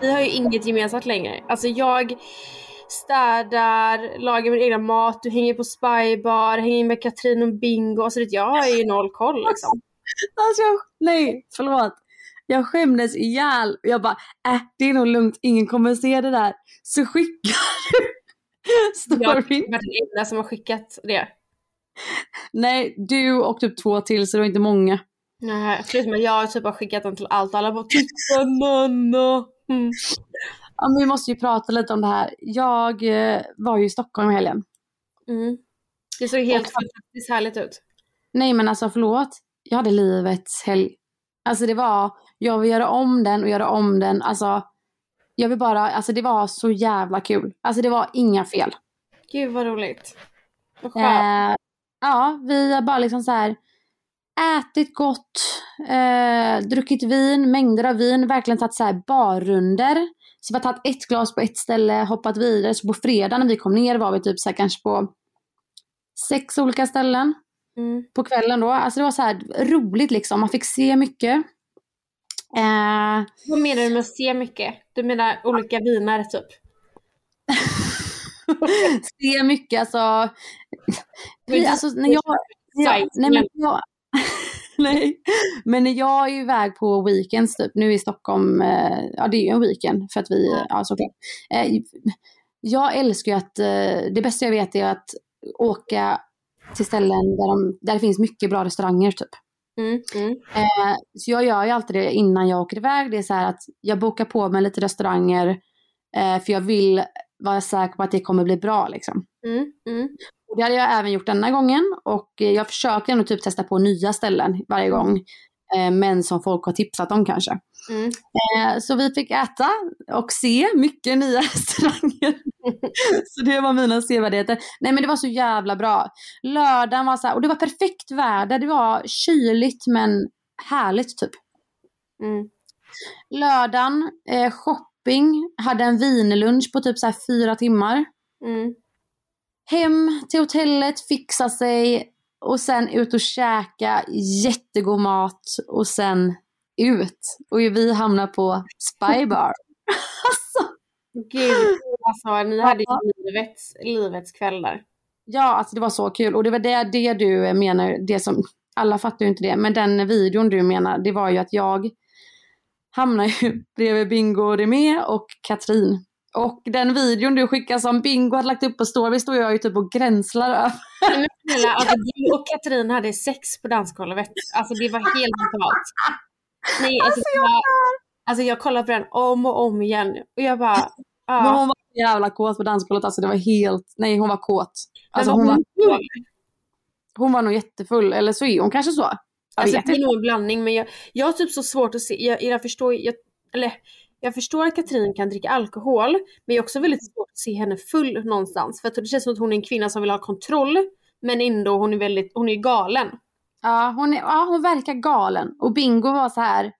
Vi, har ju inget gemensamt längre. Alltså jag städar, lagar min egna mat, du hänger på spybar, hänger med Katrin och Bingo. Alltså det, jag har ju noll koll liksom. Alltså, jag, nej, förlåt. Jag skämdes ihjäl. Jag bara, äh, det är nog lugnt, ingen kommer se det där. Så skickar du Jag har storyn. varit den enda som har skickat det. Nej, du och typ två till så det var inte många. Nej, förutom att jag typ har skickat den till allt alla bara titta Nanna. Mm. Ja, vi måste ju prata lite om det här. Jag eh, var ju i Stockholm i helgen. Mm. Det såg helt fantastiskt härligt ut. Nej men alltså förlåt. Jag hade livets helg. Alltså det var, jag vill göra om den och göra om den. Alltså jag vill bara, alltså det var så jävla kul. Alltså det var inga fel. Gud vad roligt. Vad skönt. Eh, ja, vi bara liksom så här ätit gott, eh, druckit vin, mängder av vin, verkligen tagit så här barrunder. Så vi har tagit ett glas på ett ställe, hoppat vidare. Så på fredag när vi kom ner var vi typ så här kanske på sex olika ställen Mm. på kvällen då. Alltså det var så här roligt liksom, man fick se mycket. Eh, Vad menar du med att se mycket? Du menar olika viner typ? se mycket, alltså. Men alltså när jag, ja, nej, men jag, nej, men jag är iväg på weekends typ, nu i Stockholm, eh, ja det är ju en weekend för att vi, ja såklart. Eh, jag älskar ju att, eh, det bästa jag vet är att åka till ställen där, de, där det finns mycket bra restauranger typ. Mm. Mm. Så jag gör ju alltid det innan jag åker iväg. Det är så här att jag bokar på mig lite restauranger för jag vill vara säker på att det kommer bli bra liksom. Mm. Mm. Och det hade jag även gjort denna gången och eh, jag försöker ändå typ testa på nya ställen varje gång. Eh, men som folk har tipsat om kanske. Mm. Eh, så vi fick äta och se mycket nya restauranger. så det var mina sevärdheter. Nej men det var så jävla bra. Lördagen var så här, och det var perfekt väder. Det var kyligt men härligt typ. Mm. Lördagen, eh, shopping, hade en vinlunch på typ så här fyra timmar. Mm. Hem till hotellet, fixa sig och sen ut och käka jättegod mat och sen ut. Och vi hamnar på Spybar. alltså, Gud, alltså ni hade ju livets, livets kväll där. ja, alltså det var så kul. Och det var det, det du menar, det som, alla fattar ju inte det, men den videon du menar, det var ju att jag hamnar ju bredvid Bingo och Remé och Katrin. Och den videon du skickade som Bingo hade lagt upp på story står jag ju typ och gränslar över. Men snälla, alltså, du och Katrin hade sex på dansgolvet. Alltså det var helt brutalt. Nej, alltså, Alltså, jag var, dör. alltså jag kollade på den om och om igen och jag bara... Men Ja. hon var jävla kåt på dansgolvet, alltså det var helt, nej hon var kåt. Alltså Men hon var, full. hon var nog jättefull, eller så är hon kanske så. Jag Alltså det är nog en blandning men jag, jag har typ så svårt att se, jag, jag förstår, jag, eller jag förstår att Katrin kan dricka alkohol men jag har också väldigt svårt att se henne full någonstans för att det känns som att hon är en kvinna som vill ha kontroll men ändå hon är väldigt, hon är galen. Ja hon, är, ja, hon verkar galen. Och Bingo var så här.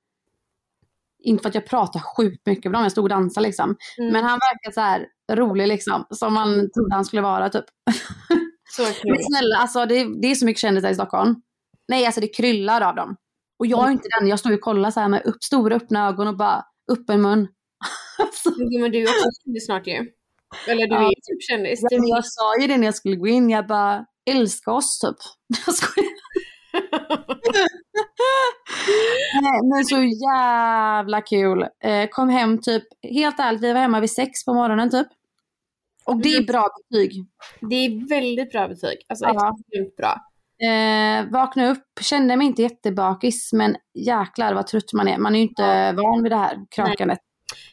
inte för att jag pratar sjukt mycket med dem, jag stod och dansade liksom. Mm. Men han verkar så här rolig liksom, som man trodde han skulle vara typ. Så kul. Men snälla, alltså det, det är så mycket kändisar i Stockholm. Nej, alltså det kryllar av dem. Och jag är inte den, jag står och kollar så här med upp, stora öppna ögon och bara öppen mun. alltså, Men du är också kändis snart ju. Eller du Ja. är typ kändis. ja, jag sa ju det när jag skulle gå in, jag bara älska oss typ. Jag skojar. Nej, men så jävla kul. Eh, kom hem typ, helt ärligt, vi var hemma vid sex på morgonen typ. Och det är bra betyg. Det är väldigt bra betyg. Alltså Ja. extremt bra. Eh, vaknade upp, kände mig inte jättebakis men jäklar vad trött man är. Man är ju inte van vid det här krökandet.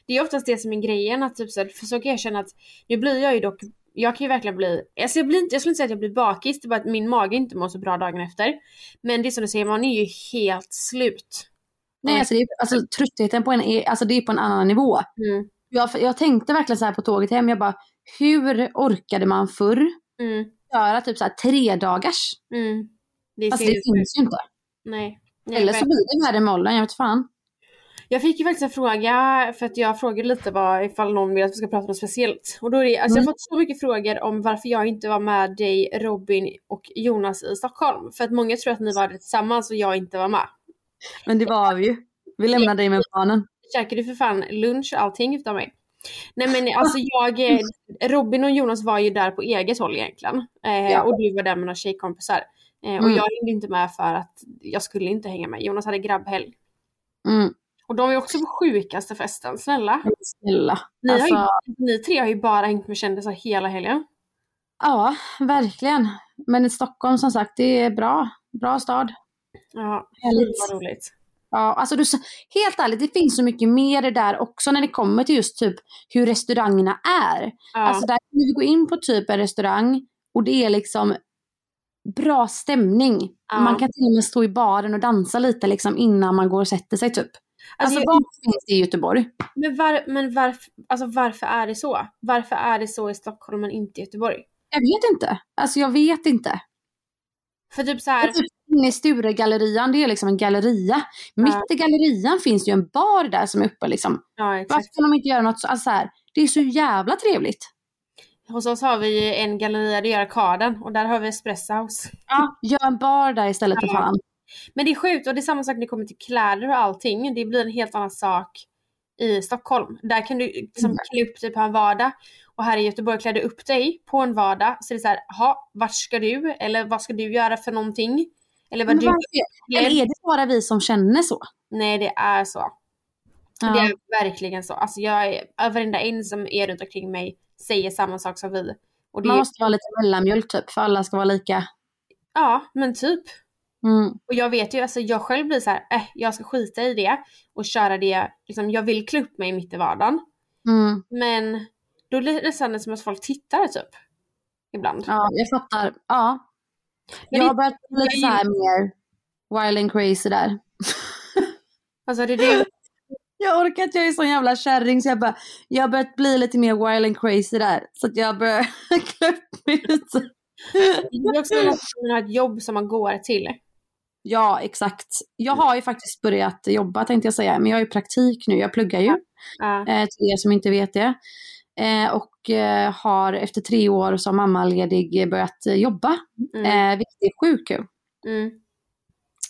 Det är oftast det som är grejen. Att typ så här, för så kan jag känna att, nu blir jag ju dock, jag kan ju verkligen bli, alltså jag, blir inte, jag skulle inte säga att jag blir bakis, det är bara att min mage inte mår så bra dagen efter. Men det är som du säger, man är ju helt slut. Nej, alltså, det är, alltså tröttheten på en är, alltså, det är på en annan nivå. Mm. Jag, jag tänkte verkligen så här på tåget hem, jag bara hur orkade man förr Mm. Göra typ så här tre dagars? Mm. Det ser det ut- finns ju inte. Nej. Nej, Eller så blir det värre åldern, jag vet fan. Jag fick ju faktiskt en fråga, för att jag frågade lite vad, ifall någon vill att vi ska prata om något speciellt. Och då är det, alltså jag Mm. har fått så mycket frågor om varför jag inte var med dig, Robin och Jonas i Stockholm. För att många tror att ni var tillsammans och jag inte var med. Men det var vi ju. Vi lämnade dig med barnen. Käkade för fan lunch och allting utav mig. Nej men alltså jag, Robin och Jonas var ju där på eget håll egentligen. Eh, Ja. Och du var där med några tjejkompisar. Eh, och Mm. jag hängde inte med för att jag skulle inte hänga med. Jonas hade grabbhelg. Mm. Och de ju också på sjukaste festen, snälla. Snälla. Ni, Alltså, ju, ni tre har ju bara hängt med kändisar hela helgen. Ja, verkligen. Men i Stockholm som sagt, det är bra. Bra stad. Ja, Härligt. vad roligt. Ja, alltså du, helt ärligt, det finns så mycket mer det där också när det kommer till just typ hur restaurangerna är. Ja, Alltså där kan vi gå in på typ en restaurang och det är liksom bra stämning. Ja. Man kan till och med stå i baren och dansa lite liksom innan man går och sätter sig typ. Alltså jag- vad finns det i Göteborg? men var, men varför, alltså varför är det så? Varför är det så i Stockholm men inte i Göteborg? Jag vet inte. Alltså jag vet inte. För typ så här, Typ inne i Sturegallerian, det är liksom en galleria. Mitt i gallerian finns det ju en bar där som är uppe liksom. ja Varför exakt. kan de inte göra något så, alltså så här, Det är så jävla trevligt. Hos oss har vi en galleria, det är Arkaden och där har vi Espresso House. Ja, gör en bar där istället för Ja. fan. Men det är sjukt och det är samma sak när det kommer till kläder och allting. Det blir en helt annan sak i Stockholm. Där kan du liksom Mm. klä upp dig på en vardag. Och här i Göteborg klär du upp dig på en vardag. Så det är så här, jaha, vart ska du? Eller vad ska du göra för någonting? Eller vad Men du... varför- Eller är det bara vi som känner så? Nej det är så. Ja. Det är verkligen så. Alltså jag är, varenda en som är runt omkring mig säger samma sak som vi. Och det, Man måste vara lite mellanmjölk typ, för alla ska vara lika. Ja, men typ. Mm. Och jag vet ju, alltså jag själv blir så här, äh, jag ska skita i det och köra det, liksom, jag vill klä upp mig mitt i vardagen. Mm. Men då blir det nästan som att folk tittar typ. Ibland. Ja, jag fattar. Ja. Men jag har börjat bli lite så här mer wild and crazy där. Alltså det är det, Jag orkar inte, jag är sån jävla kärring så jag bara, jag har börjat bli lite mer wild and crazy där. Så att jag börjar klä upp mig lite. det är också när man ett jobb som man går till. Ja, exakt. Jag har ju faktiskt börjat jobba tänkte jag säga, men jag har ju praktik nu, jag pluggar ju. Ja. eh, till er som inte vet det. Eh, och eh, har efter tre år som mammaledig börjat jobba, Mm. eh, vilket är sjukt kul. Mm.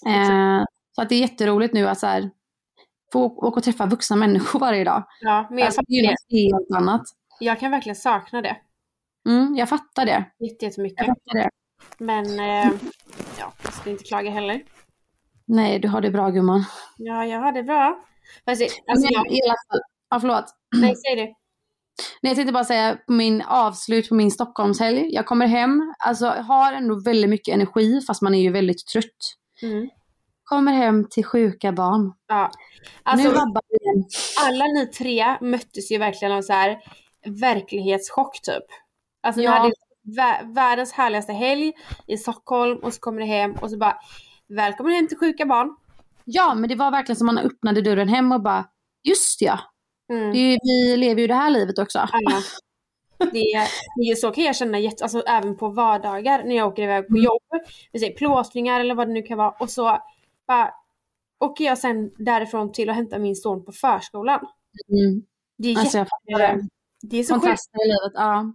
Eh, så att det är jätteroligt nu att så här, få åka och träffa vuxna människor varje dag. Ja, men jag, Alltså, det är något helt annat. jag kan verkligen sakna det. Mm, jag fattar det. Jätte- Jag Jättemycket. fattar det. Men eh, ja, jag ska inte klaga heller. Nej, du har det bra gumman. Ja, jag har det bra. Fast, alltså, Men jag, i alla fall, ja förlåt. nej, säg det. Nej, jag tänkte bara säga på min avslut på min Stockholmshelg. Jag kommer hem, alltså har ändå väldigt mycket energi fast man är ju väldigt trött. Mm. Kommer hem till sjuka barn. Ja. Alltså, nu igen. alla ni tre möttes ju verkligen av så här verklighetschock typ. Alltså Ja. ni hade vä- världens härligaste helg i Stockholm och så kommer ni hem och så bara Välkommen hem till sjuka barn. Ja, men det var verkligen som man öppnade dörren hem och bara, just ja, Mm. ju- vi lever ju det här livet också. Ja. Det, det så kan jag känna jätte, alltså, även på vardagar när jag åker iväg på Mm. jobb. Vi säger plåstringar eller vad det nu kan vara och så bara åker jag sen därifrån till att hämta min son på förskolan. Mm. Det är, Alltså jätte, det. det är så sjukt. I livet, ja.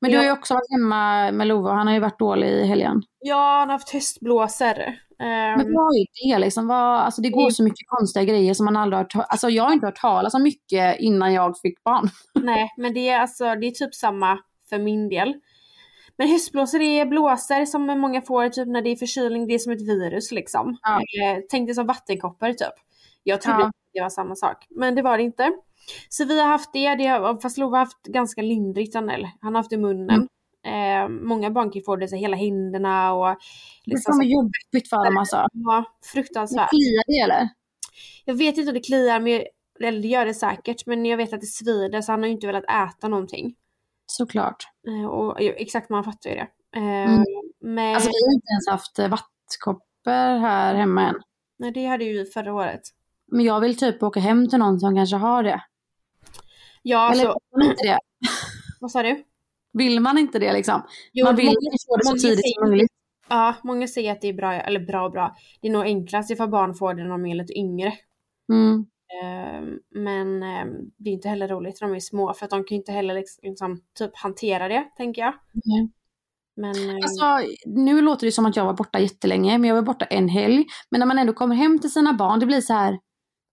Men du Ja. har ju också varit hemma med och han har ju varit dålig i helgen. Ja, han har haft höstblåsor. Ehm, Men vad är det liksom? Vad, alltså det går Mm. så mycket konstiga grejer som man aldrig har hört Alltså jag har inte hört talas om mycket innan jag fick barn. Nej, men det är alltså, det är typ samma för min del. Men höstblåsor är blåsor som många får typ när det är förkylning, det är som ett virus liksom. Ja. Eh, tänk dig som vattenkoppor typ. Jag trodde Ja. att det var samma sak, men det var det inte. Så vi har haft det, det har, fast Love har haft ganska lindrigt, han, eller, han har haft i munnen. Eh, många barn kan ju få det så här, hela händerna och Det liksom kommer så, jobbigt för dem alltså. ja, fruktansvärt. Kliar det eller? Jag vet inte om det kliar, men jag, eller det gör det säkert, men jag vet att det svider så han har ju inte velat äta någonting. Såklart. Eh, Och exakt man fattar ju det. Eh, Mm. Men Alltså vi har inte ens haft eh, vattkoppor här hemma än. nej, det hade ju vi förra året. Men jag vill typ åka hem till någon som kanske har det. Ja, alltså, Eller man inte det? vad sa du? Vill man inte det liksom? Jo, man vill många- få det så tidigt som möjligt. Ja, många säger att det är bra, eller bra och bra. Det är nog enklast ifall barn får det när de är lite yngre. Mm. Eh, Men eh, det är inte heller roligt när de är små för att de kan inte heller liksom, liksom, typ hantera det, tänker jag. Nej. Men eh, Alltså, nu låter det som att jag var borta jättelänge, men jag var borta en helg. Men när man ändå kommer hem till sina barn, det blir så här.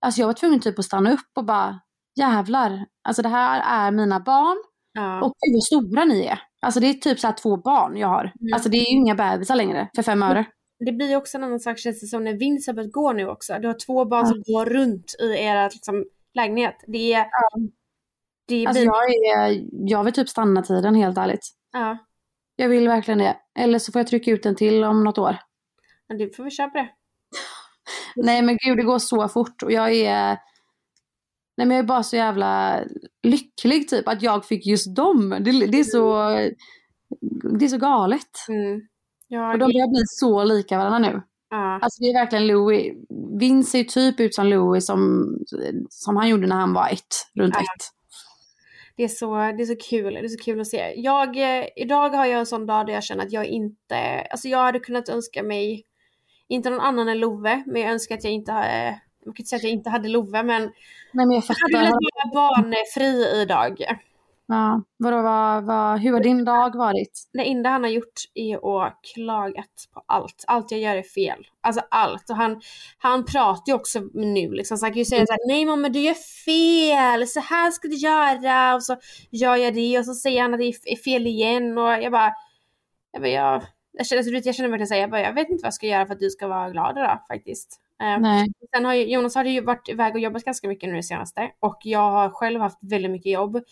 Alltså jag var tvungen typ att stanna upp och bara, jävlar. Alltså det här är mina barn ja. och gud vad stora ni är. Alltså det är typ så två barn jag har. Mm. Alltså det är ju inga bebisar längre för fem öre. det blir ju också en annan sak känns det som när Vince har börjat gå nu också. Du har två barn som går runt i era liksom, lägenhet. Det är... Det Alltså blir, jag, är, jag vill typ stanna tiden helt ärligt. ja, Jag vill verkligen det. Eller så får jag trycka ut en till om något år. men du får väl köpa det. Nej men gud det går så fort och jag är Nej men jag är bara så jävla lycklig typ att jag fick just dem. Det, det är så Det är så galet. Mm. Ja, Och de börjar bli så lika varandra nu. ja. Alltså det är verkligen Louis. Vince ser typ ut som Louis som, som han gjorde när han var ett, runt Ja. ett. Det är, så, det är så kul, det är så kul att se. Jag, eh, idag har jag en sån dag där jag känner att jag inte, alltså jag hade kunnat önska mig, inte någon annan än Love, men jag önskar att jag inte, eh, man kan inte säga att jag inte hade Love, men Nej men jag jag hade fattar. velat vara barnfri idag. Ja. Vadå, vad, vad, hur har din dag varit? Det enda han har gjort är att klagat på allt. Allt jag gör är fel. Alltså allt. Och han, han pratar ju också nu liksom. Så han kan ju säga såhär, nej mamma du gör fel, så här ska du göra. Och så gör jag det och så säger han att det är fel igen. Och jag bara, jag, bara, jag, jag, känner, alltså, jag känner verkligen såhär, jag, bara, jag vet inte vad jag ska göra för att du ska vara glad idag faktiskt. Eh, Nej. Sen har ju, Jonas har ju varit iväg och jobbat ganska mycket nu det senaste och jag har själv haft väldigt mycket jobb.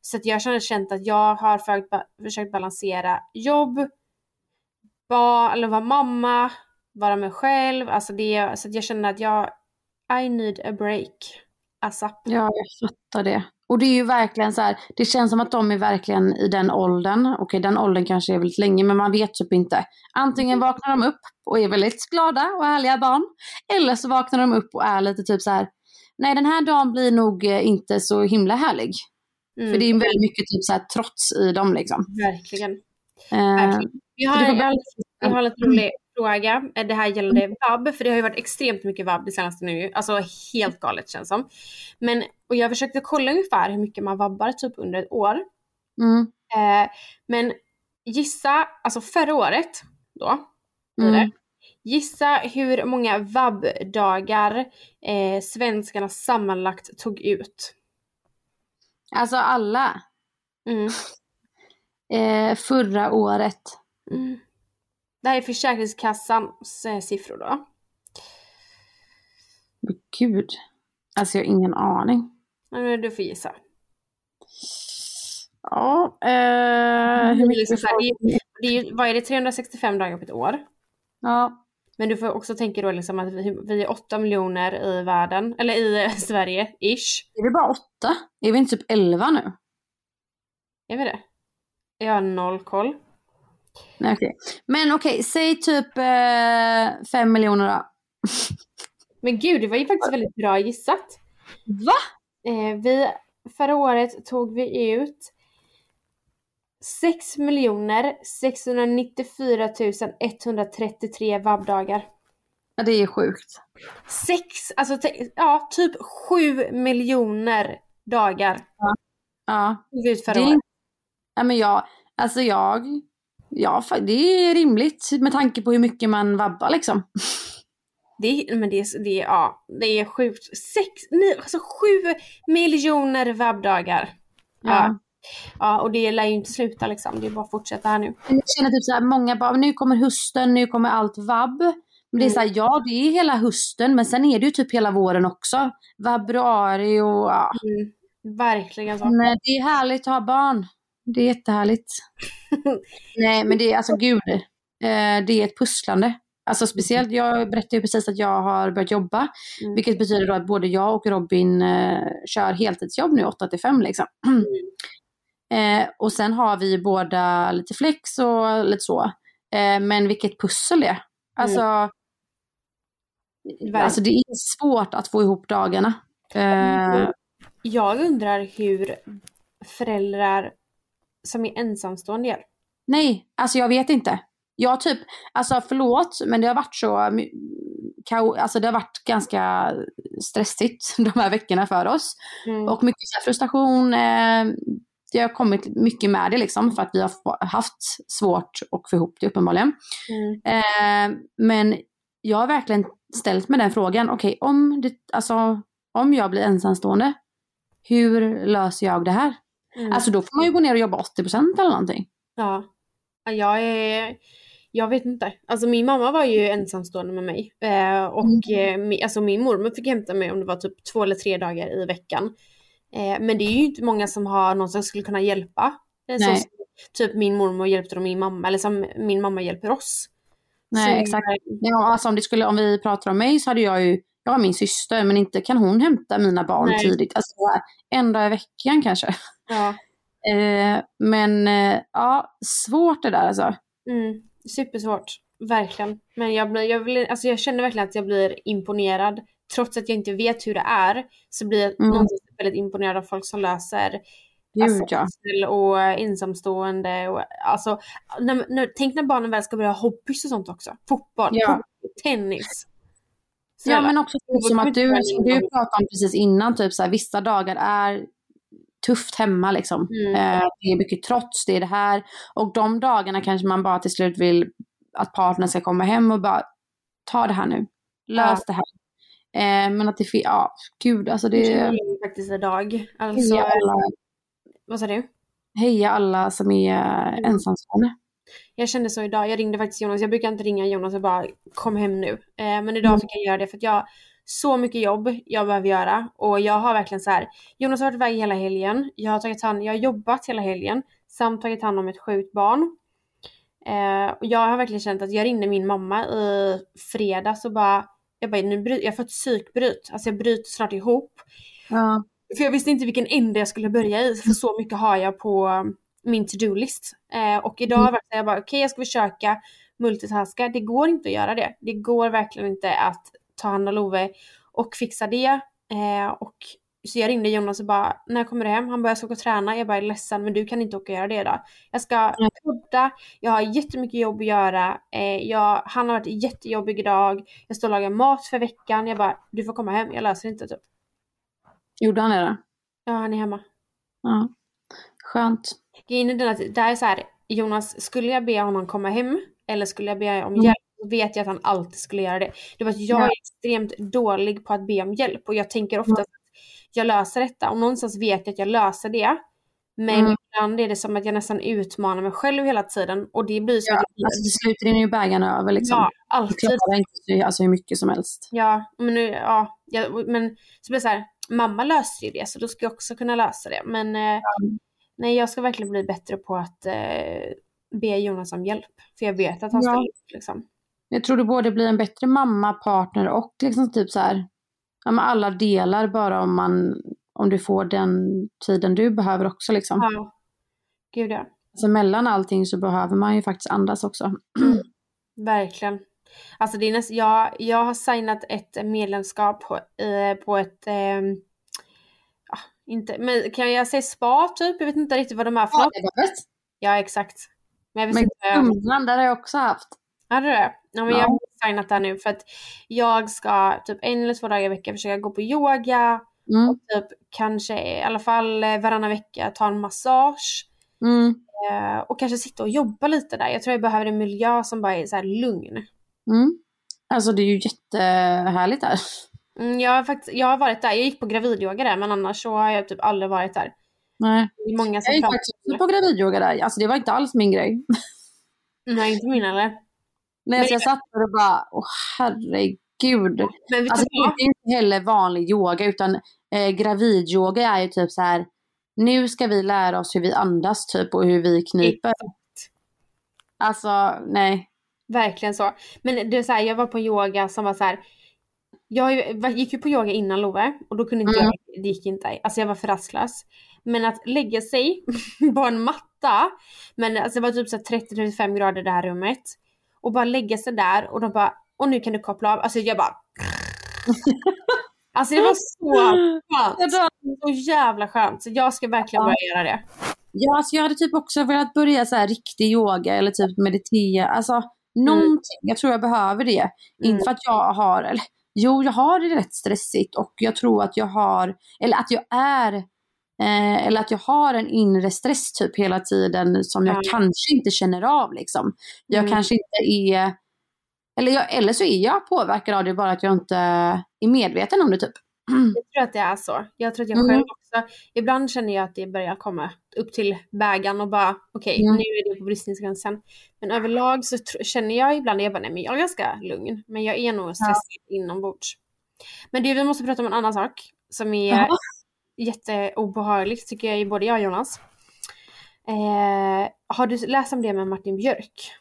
Så att jag känner känt att jag har försökt, försökt balansera jobb, ba, eller vara mamma, vara mig själv. Alltså det, så att jag känner att jag, I need a break. ASAP. Ja, jag fattar det. Och det är ju verkligen så här, det känns som att de är verkligen i den åldern. Okej, den åldern kanske är väldigt länge, men man vet typ inte. Antingen vaknar de upp och är väldigt glada och härliga barn. Eller så vaknar de upp och är lite typ så här, nej den här dagen blir nog eh, inte så himla härlig. Mm, För det är väldigt mycket typ så här trots i dem liksom. Verkligen. Eh, verkligen. Vi har, alldeles- jag har en lite rolig fråga. Eh, Det här gällande vab, för det har ju varit extremt mycket vab det senaste nu. Alltså helt galet känns som. Men, och jag försökte kolla ungefär hur mycket man vabbar typ under ett år. mm, Eh, men gissa, alltså förra året då, blir det. mm. Gissa hur många vab-dagar eh, svenskarna sammanlagt tog ut. Alltså alla. Mm. Eh, förra året. Mm. Det här är Försäkringskassans eh, siffror då. Men Gud. Alltså jag har ingen aning. Men Du får gissa. Ja, eh, hur Det är mycket liksom det är, det är, vad är det, 365 dagar på ett år? Ja, Men du får också tänka då liksom att vi, vi är 8 miljoner i världen, eller i eh, Sverige, ish. är vi bara åtta? Är vi inte typ elva nu? Är vi det? Jag har noll koll. Nej, okej. Men okej, säg typ eh, fem miljoner då. Men gud, det var ju faktiskt väldigt bra gissat. Va? Eh, vi, förra året tog vi ut 6 miljoner 694 133 vabbdagar. Ja, det är sjukt. Sex, alltså ja, typ sju miljoner dagar Ja. vi ut förra Det året. ja, men jag, alltså jag, ja, det är rimligt med tanke på hur mycket man vabbar liksom. Det är, men det är, det är, ja, det är sjukt. Sex, nej, alltså sju miljoner vabbdagar. Ja. Ja. ja, och det lär ju inte sluta liksom. Det är bara att fortsätta här nu. Jag känner typ så här, många bara, nu kommer hösten, nu kommer allt vabb. Men det är så här, ja det är hela hösten men sen är det ju typ hela våren också. Vabruari och ja. Mm, verkligen så. Men det är härligt att ha barn. Det är jättehärligt. Nej men det är alltså gud. Eh, det är ett pusslande. Alltså speciellt, jag berättade ju precis att jag har börjat jobba. Mm. Vilket betyder då att både jag och Robin eh, kör heltidsjobb nu 8 till 5 liksom. Eh, och sen har vi båda lite flex och lite så. Eh, men vilket pussel det är. Alltså, alltså det är svårt att få ihop dagarna. Eh, Jag undrar hur föräldrar som är ensamstående gör. nej, alltså jag vet inte. Jag typ, alltså förlåt, men det har varit så, alltså det har varit ganska stressigt de här veckorna för oss. Mm. Och mycket frustration. Eh, det har kommit mycket med det liksom för att vi har haft svårt att få ihop det uppenbarligen. Mm. Eh, men jag har verkligen ställt mig den frågan. Okej, om, det, alltså, om jag blir ensamstående, hur löser jag det här? Mm. Alltså då får man ju gå ner och jobba 80% eller någonting. Ja. Ja, Jag är... Jag vet inte. Alltså min mamma var ju ensamstående med mig. Eh, och eh, mi, alltså min mormor fick hämta mig om det var typ två eller tre dagar i veckan. Eh, men det är ju inte många som har någon som skulle kunna hjälpa. Eh, så, typ min mormor hjälpte då min mamma, eller som min mamma hjälper oss. Nej, Så, exakt. eh, Ja, alltså om, det skulle, om vi pratar om mig så hade jag ju, jag har min syster men inte kan hon hämta mina barn Nej. tidigt. Alltså en dag i veckan kanske. Ja. Eh, men eh, ja, svårt det där alltså. Mm, supersvårt. Verkligen. Men jag, blir, jag, vill, alltså jag känner verkligen att jag blir imponerad. Trots att jag inte vet hur det är så blir jag Mm. väldigt imponerad av folk som löser pussel och ensamstående. Och, alltså, när, när, tänk när barnen väl ska börja ha hobbys och sånt också. Fotboll, Ja. hockey, tennis. Ja Snälla. men också som att du, som du pratade om precis innan, typ så här, vissa dagar är tufft hemma liksom. Mm. Eh, det är mycket trots, det är det här. Och de dagarna kanske man bara till slut vill att partnern ska komma hem och bara ta det här nu. Lös det här. Eh, men att det finns, ja gud alltså Det är jag faktiskt idag. Alltså, heja alla, vad sa du? heja alla som är Mm. ensamstående. Jag kände så idag. Jag ringde faktiskt Jonas. Jag brukar inte ringa Jonas och bara kom hem nu. Eh, men idag Mm. fick jag göra det för att jag har så mycket jobb jag behöver göra. Och jag har verkligen så här. Jonas har varit iväg hela helgen. Jag har tagit hand, jag har jobbat hela helgen. Samt tagit hand om ett sjukt barn. Eh, och jag har verkligen känt att jag ringde min mamma i fredags och bara. Jag bara, nu bry- jag har fått psykbryt. Alltså jag bryter snart ihop. Ja. För jag visste inte vilken ände jag skulle börja i, för så mycket har jag på min to-do-list. Eh, och idag så här, jag bara, okej jag ska försöka multitaska. Det går inte att göra det. Det går verkligen inte att ta hand om Love och fixa det. Eh, och så jag ringde Jonas och bara, när kommer du hem? Han bara, jag ska åka och träna. Jag bara, jag är ledsen men du kan inte åka och göra det idag. Jag ska podda, jag har jättemycket jobb att göra. Eh, jag, han har varit jättejobbig idag. Jag står och lagar mat för veckan. Jag bara, du får komma hem, jag löser inte typ. Gjorde han det då? Ja, han är hemma. Ja. Skönt. Grejen är den att det är så här, Jonas, skulle jag be honom komma hem eller skulle jag be om Mm. hjälp så vet jag att han alltid skulle göra det. Det var att jag Ja. är extremt dålig på att be om hjälp och jag tänker ofta Mm. att jag löser detta och någonstans vet jag att jag löser det. Men Mm. ibland är det som att jag nästan utmanar mig själv hela tiden och det blir så Ja, att jag blir, alltså till slut rinner ju bägaren över liksom. ja, alltid. inte alltså, hur mycket som helst. Ja, men nu, ja, jag, men så blir det så här, mamma löste ju det så då ska jag också kunna lösa det. Men eh, nej, jag ska verkligen bli bättre på att eh, be Jonas om hjälp. För jag vet att han Ja. ställer upp liksom. Jag tror du både blir en bättre mamma, partner och liksom typ så här, ja, men alla delar bara om man, om du får den tiden du behöver också liksom. Ja. Gud ja, Så mellan allting så behöver man ju faktiskt andas också. verkligen. Alltså det är näst, jag, jag har signat ett medlemskap på, eh, på ett, ja, inte, men kan jag säga spa typ? Jag vet inte riktigt vad de är för något. Ja exakt. Men Men. Kumlan, där har jag också haft. Du det? Ja men Ja. jag signat där nu för att jag ska typ en eller två dagar i veckan försöka gå på yoga Mm. och typ kanske i alla fall eh, varannan vecka ta en massage. Mm. Eh, och kanske sitta och jobba lite där. Jag tror jag behöver en miljö som bara är så här lugn. Mm. Alltså det är ju jättehärligt där. Mm, jag, har faktiskt, jag har varit där, jag gick på gravidyoga där men annars så har jag typ aldrig varit där. Nej. Det är många som Jag gick faktiskt på gravidyoga där. Alltså det var inte alls min grej. Nej inte min eller? Nej, så jag satt där och bara, åh herregud. Men Alltså du det är inte heller vanlig yoga utan eh, gravidyoga är ju typ så här. Nu ska vi lära oss hur vi andas typ och hur vi kniper. Alltså nej. Verkligen så. Men det är så här, jag var på yoga som var så här. Jag gick ju på yoga innan Love och då kunde inte Mm. jag, det gick inte. Alltså jag var för rastlös. Men att lägga sig på en matta, men alltså det var typ så här 30-35 grader i det här rummet. Och bara lägga sig där och de bara, och nu kan du koppla av. Alltså jag bara. alltså det var så skönt. Så jävla skönt. Så jag ska verkligen börja göra det. Ja, alltså jag hade typ också velat börja så här riktig yoga eller typ meditera. Alltså någonting. Jag tror jag behöver det. Inte för att jag har, eller jo jag har det rätt stressigt och jag tror att jag har, eller att jag är, eh, eller att jag har en inre stress typ hela tiden som jag Ja. kanske inte känner av liksom. Jag Mm. kanske inte är, eller, jag, eller så är jag påverkad av det bara att jag inte är medveten om det typ. Jag tror att det är så. Jag tror att jag Mm. själv också, ibland känner jag att det börjar komma upp till bägaren och bara okej, Mm. nu är det på bristningsgränsen. Men överlag så känner jag ibland, jag bara nej men jag är ganska lugn. Men jag är nog stressad inombords. Men det vi måste prata om en annan sak som är Jaha. jätteobehagligt tycker jag, både jag och Jonas. Eh, har du läst om det med Martin Björk?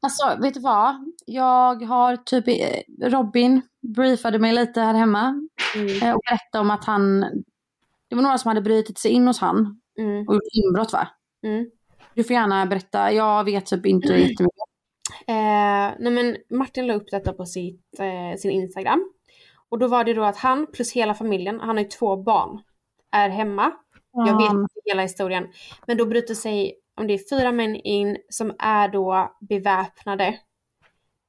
Alltså, vet du vad? Jag har typ, eh, Robin briefade mig lite här hemma Mm. eh, och berättade om att han, det var några som hade brutit sig in hos han Mm. och gjort inbrott va? Mm. Du får gärna berätta, jag vet typ inte jättemycket. Eh, nej men Martin la upp detta på sitt, eh, sin Instagram. Och då var det då att han plus hela familjen, han har ju två barn, är hemma. Jag vet Um, inte hela historien. Men då bryter sig, om det är fyra män in som är då beväpnade.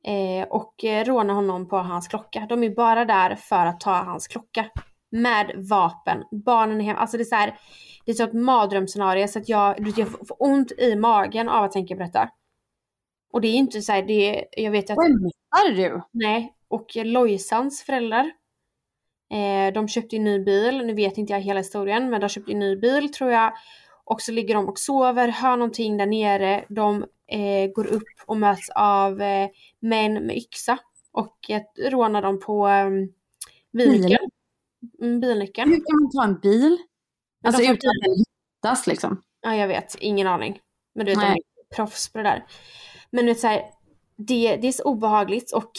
Eh, och eh, rånar honom på hans klocka. De är bara där för att ta hans klocka. Med vapen. Barnen är hemma. Alltså det är så här, det är så ett mardrömsscenario så att jag, jag får ont i magen av att tänka på detta. Och det är inte så här, det är, jag vet att Skämtar du? Nej, och Lojsans föräldrar. Eh, de köpte en ny bil, nu vet inte jag hela historien, men de köpte en ny bil tror jag. Och så ligger de och sover, hör någonting där nere. De eh, går upp och möts av eh, män med yxa. Och eh, rånar dem på eh, bilnyckeln. Mm, bilnyckeln. Hur kan man ta en bil? Alltså de utan att den hittas liksom. Ja, jag vet. Ingen aning. Men du vet, de Nej. är proffs på det där. Men du vet så här, det, det är så obehagligt och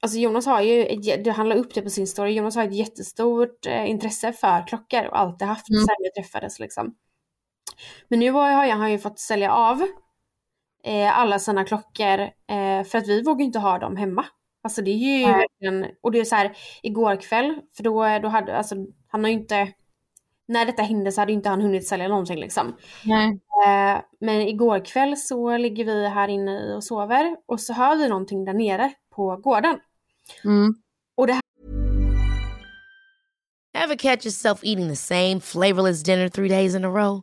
alltså Jonas har ju, det handlar upp det på sin story, Jonas har ett jättestort eh, intresse för klockor och alltid haft Mm. sen vi träffades liksom. Men nu har han, han ju fått sälja av eh, alla sina klockor eh, för att vi vågar inte ha dem hemma. Alltså det är ju verkligen, och det är så här igår kväll, för då, då hade, alltså han har ju inte, när detta hände så hade inte han hunnit sälja någonting liksom. Nej. Eh, men igår kväll så ligger vi här inne och sover och så hör vi någonting där nere på gården. Mm. Ever catch yourself eating the same flavorless dinner three days in a row?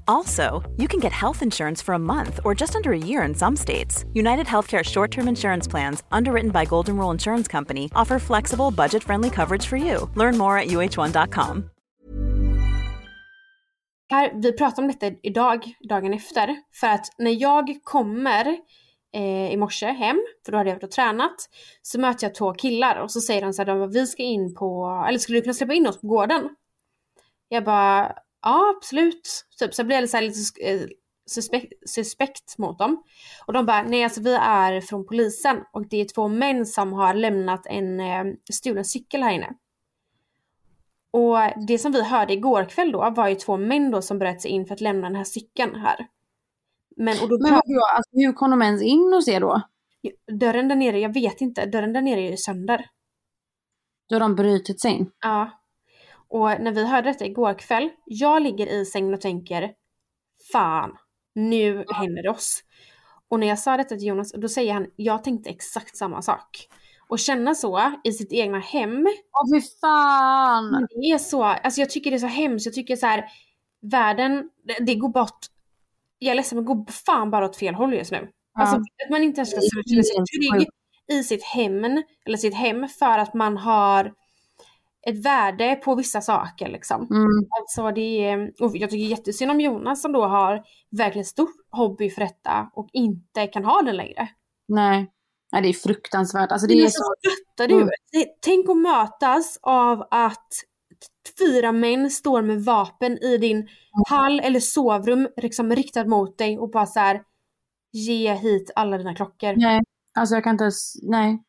Also, you can get health insurance for a month or just under a year in some states. United Healthcare short term insurance plans, underwritten by Golden Rule Insurance Company, offer flexible, budget friendly coverage for you. Learn more at uh1.com. Här, vi pratar om detta idag, dagen efter. För att när jag kommer eh, i morse hem, för då hade jag varit och tränat, så möter jag två killar och så säger de så här, de vi ska in på, eller skulle du kunna släppa in oss på gården? Jag bara, ja absolut. Typ, så blev jag så här lite eh, suspekt, suspekt mot dem. Och de bara, nej alltså vi är från polisen och det är två män som har lämnat en eh, stulen cykel här inne. Och det som vi hörde igår kväll då var ju två män då som bröt sig in för att lämna den här cykeln här. Men, och då Men vadå, alltså, hur kom de ens in hos er då? dörren där nere, jag vet inte, dörren där nere är ju sönder. Då har de brutit sig in? Ja. Och när vi hörde detta igår kväll, jag ligger i sängen och tänker Fan, nu händer det oss. Och när jag sa detta till Jonas, då säger han, jag tänkte exakt samma sak. Och känna så i sitt egna hem. Åh fy fan! Det är så, alltså jag tycker det är så hemskt, jag tycker så här, världen, det, det går bort, jag är ledsen men går fan bara åt fel håll just nu. Ja. Alltså att man inte ens ska känna sig trygg i sitt hem, eller sitt hem för att man har ett värde på vissa saker liksom. Mm. Alltså det är, och jag tycker jättesynd om Jonas som då har verkligen stor hobby för detta och inte kan ha den längre. Nej. Nej, det är fruktansvärt. Alltså det är alltså, så... Fattar du? Mm. Tänk att mötas av att fyra män står med vapen i din hall eller sovrum liksom riktat mot dig och bara så här ge hit alla dina klockor. Nej, alltså jag kan inte ens... Nej.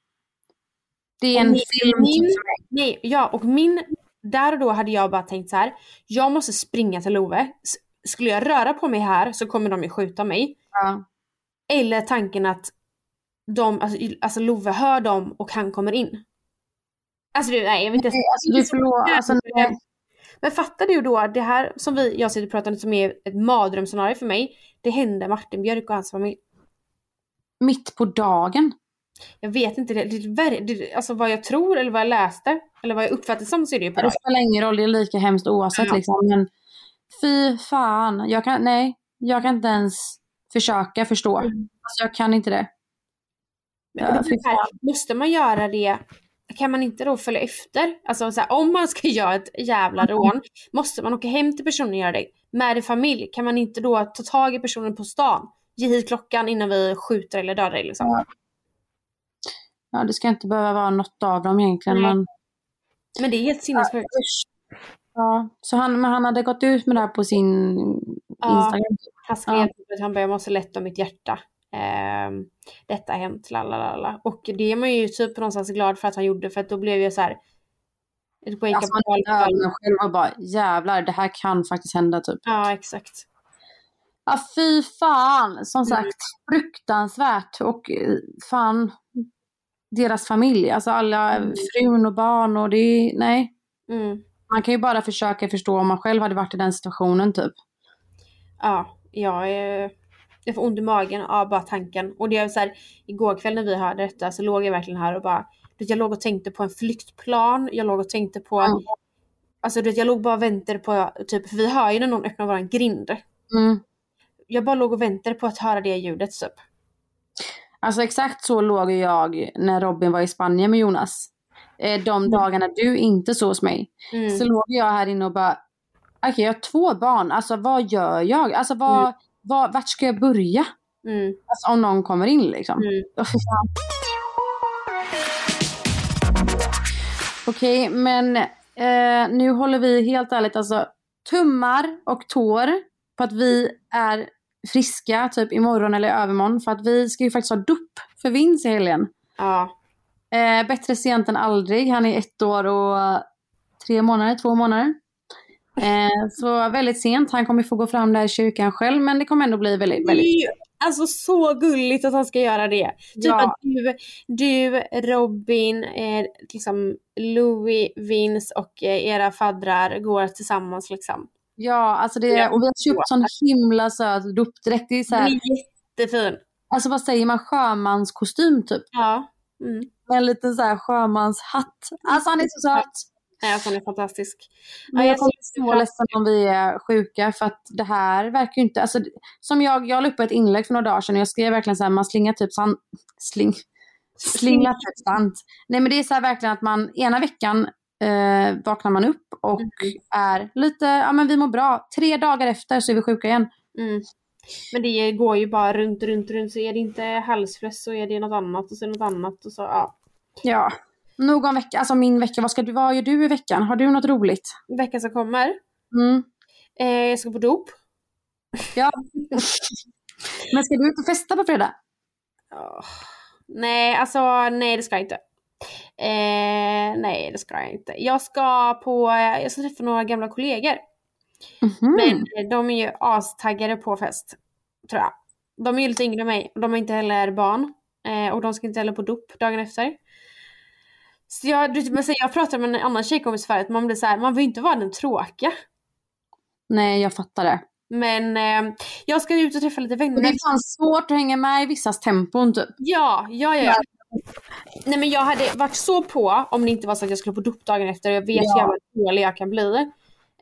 Det är en film min-. Nej, ja och min, där och då hade jag bara tänkt så här. jag måste springa till Love. Skulle jag röra på mig här så kommer de ju skjuta mig. Ja. Eller tanken att de, alltså, alltså Love hör dem och han kommer in. Alltså du, nej jag vet inte. Nej, alltså du förlorar... Alltså, nej. Men fattar du då, det här som vi, jag sitter och pratar om som är ett mardrömsscenario för mig. Det hände Martin Björk och hans familj. Mitt på dagen. Jag vet inte, det, det, det, alltså vad jag tror eller vad jag läste. Eller vad jag uppfattade som så är det ju på Det spelar ingen roll, det är lika hemskt oavsett Ja. liksom. Men fy fan. Jag kan, nej, jag kan inte ens försöka förstå. Mm. Alltså jag kan inte det. Ja, här, måste man göra det, kan man inte då följa efter? Alltså så här, om man ska göra ett jävla Mm. rån, måste man åka hem till personen och göra det? Med en familj, kan man inte då ta tag i personen på stan? Ge hit klockan innan vi skjuter eller dödar dig liksom. Ja. Ja, det ska inte behöva vara något av dem egentligen. Men, Men det är helt sinnessjukt. ja. Så han, men han hade gått ut med det här på sin Ja. Instagram. Han skrev Ja. typ att han bara, jag måste lätta mitt hjärta. Ehm, detta har hänt, lalalala. Och det är man ju typ någonstans glad för att han gjorde, för att då blev jag så här. Wake Alltså up man ögonen själv och bara jävlar, det här kan faktiskt hända typ. Ja, exakt. Ja fy fan, Mm. som sagt fruktansvärt och eh, fan deras familj, alltså alla Mm. frun och barn och det är, nej. Mm. Man kan ju bara försöka förstå om man själv hade varit i den situationen typ. Ja, jag, är, jag får ont i magen av bara tanken. Och det är så här, igår kväll när vi hörde detta så låg jag verkligen här och bara, jag låg och tänkte på en flyktplan, jag låg och tänkte på, Mm. alltså du vet, jag låg bara och väntade på, typ, för vi hör ju när någon öppnar våran grind. Mm. Jag bara låg och väntade på att höra det ljudet typ. Alltså exakt så låg jag när Robin var i Spanien med Jonas. Eh, De dagarna du inte såg hos mig. Mm. Så låg jag här inne och bara, okej jag har två barn, alltså vad gör jag? Alltså vad, Mm. vad, vart ska jag börja? Mm. Alltså om någon kommer in liksom. Mm. Okej, men eh, nu håller vi helt ärligt alltså tummar och tår på att vi är friska typ imorgon eller övermorgon. För att vi ska ju faktiskt ha dop för Vince i helgen. Ja. Eh, bättre sent än aldrig. Han är ett år och tre månader, två månader. Eh, så väldigt sent. Han kommer få gå fram där i kyrkan själv men det kommer ändå bli väldigt, väldigt alltså så gulligt att han ska göra det. Typ Ja. att du, du Robin, eh, liksom Louis, Vince och eh, era faddrar går tillsammans liksom. Ja, alltså det, Ja. och vi har köpt sån himla söt dopdräkt. Det är så Den här, är jättefin. alltså vad säger man, sjömanskostym typ. Ja. Mm. Med en liten så här sjömanshatt. Alltså han är så söt. Nej, alltså, den är fantastisk. Men Ja, jag kommer bli så ledsen om vi är sjuka för att det här verkar ju inte, alltså som jag, jag la upp ett inlägg för några dagar sedan och jag skrev verkligen så här, man slingar typ sand, sling, slinglar typ sand. Nej men det är så här verkligen att man ena veckan eh, vaknar man upp och Mm. är lite, ja men vi mår bra. Tre dagar efter så är vi sjuka igen. Mm. Men det går ju bara runt, runt, runt. Så är det inte halsfluss så är det något annat och så är det något annat och så ja. Ja. Nog om veckan, alltså min vecka, vad, ska du, vad gör du i veckan? Har du något roligt? Veckan som kommer. Mm. Eh, jag ska på dop. Ja. Men ska du ut och festa på fredag? Åh, Nej, alltså nej det ska jag inte. Eh, nej det ska jag inte. Jag ska på, jag ska träffa några gamla kollegor. Mhm. Men eh, de är ju astaggade på fest. Tror jag. De är ju lite yngre än mig och de har inte heller barn. Eh, och de ska inte heller på dop dagen efter. Så jag, du, men sen jag pratade med en annan tjejkompis förut, man blir så här, man vill inte vara den tråkiga. Nej, jag fattar det. Men eh, jag ska ut och träffa lite vänner. Det är fan svårt att hänga med i vissas tempon typ. Ja, ja, ja. Nej men jag hade varit så på om det inte var så att jag skulle på dop dagen efter jag vet Ja. hur jävla dålig jag kan bli.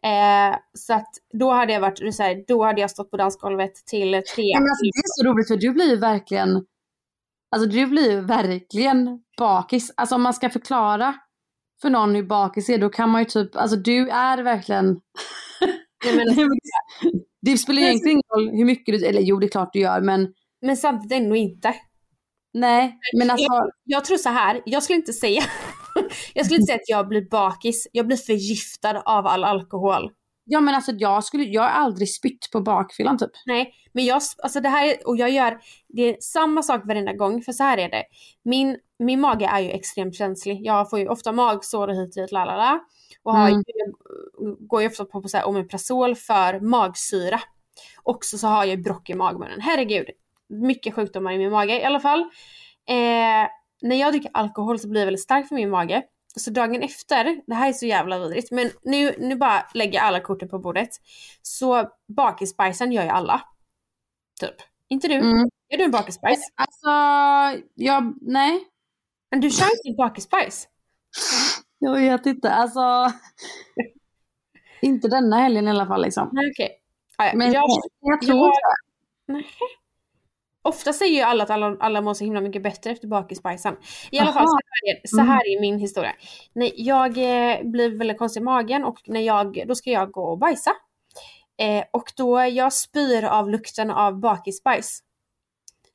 Eh, så att då hade jag varit så här, då hade jag stått på dansgolvet till tre. Men alltså, det är så roligt för du blir ju verkligen, alltså du blir ju verkligen bakis. Alltså om man ska förklara för någon hur bakis är, då kan man ju typ, alltså du är verkligen, Nej, men, det spelar ju egentligen ingen roll hur mycket du, eller jo det är klart du gör men men samtidigt ändå inte. Nej, men alltså, Jag, jag tror så här, jag skulle inte säga, jag skulle inte säga att jag blir bakis, jag blir förgiftad av all alkohol. ja men alltså jag skulle, jag har aldrig spytt på bakfyllan typ. Nej, men jag, alltså det här, är- och jag gör, det är samma sak varenda gång, för så här är det. Min, min mage är ju extremt känslig. Jag får ju ofta magsår och hit och dit, lalala. Och har, Mm. går ju ofta på, på så här Omeprazol för magsyra. Också så har jag ju brock i magmunnen. Herregud, mycket sjukdomar i min mage i alla fall. Eh, när jag dricker alkohol så blir det väldigt starkt för min mage. Så dagen efter, det här är så jävla vidrigt, men nu, nu bara lägger jag alla korten på bordet. Så bakisbajsen gör ju alla. Typ. Inte du? Mm. Är du en bakisbajs? Alltså, jag, nej. Men du kör inte bakisbajs? Jag vet inte, alltså. inte denna helgen i alla fall liksom. Nej. Ah, ja. Men jag, jag, tror jag- Nej. Ofta säger ju alla att alla, alla mår så himla mycket bättre efter bakisbajsen. I alla fall, Aha. så här, är, så här är min historia. Nej, jag eh, blir väldigt konstig i magen och när jag, då ska jag gå och bajsa. Eh, och då jag spyr av lukten av bakisbajs.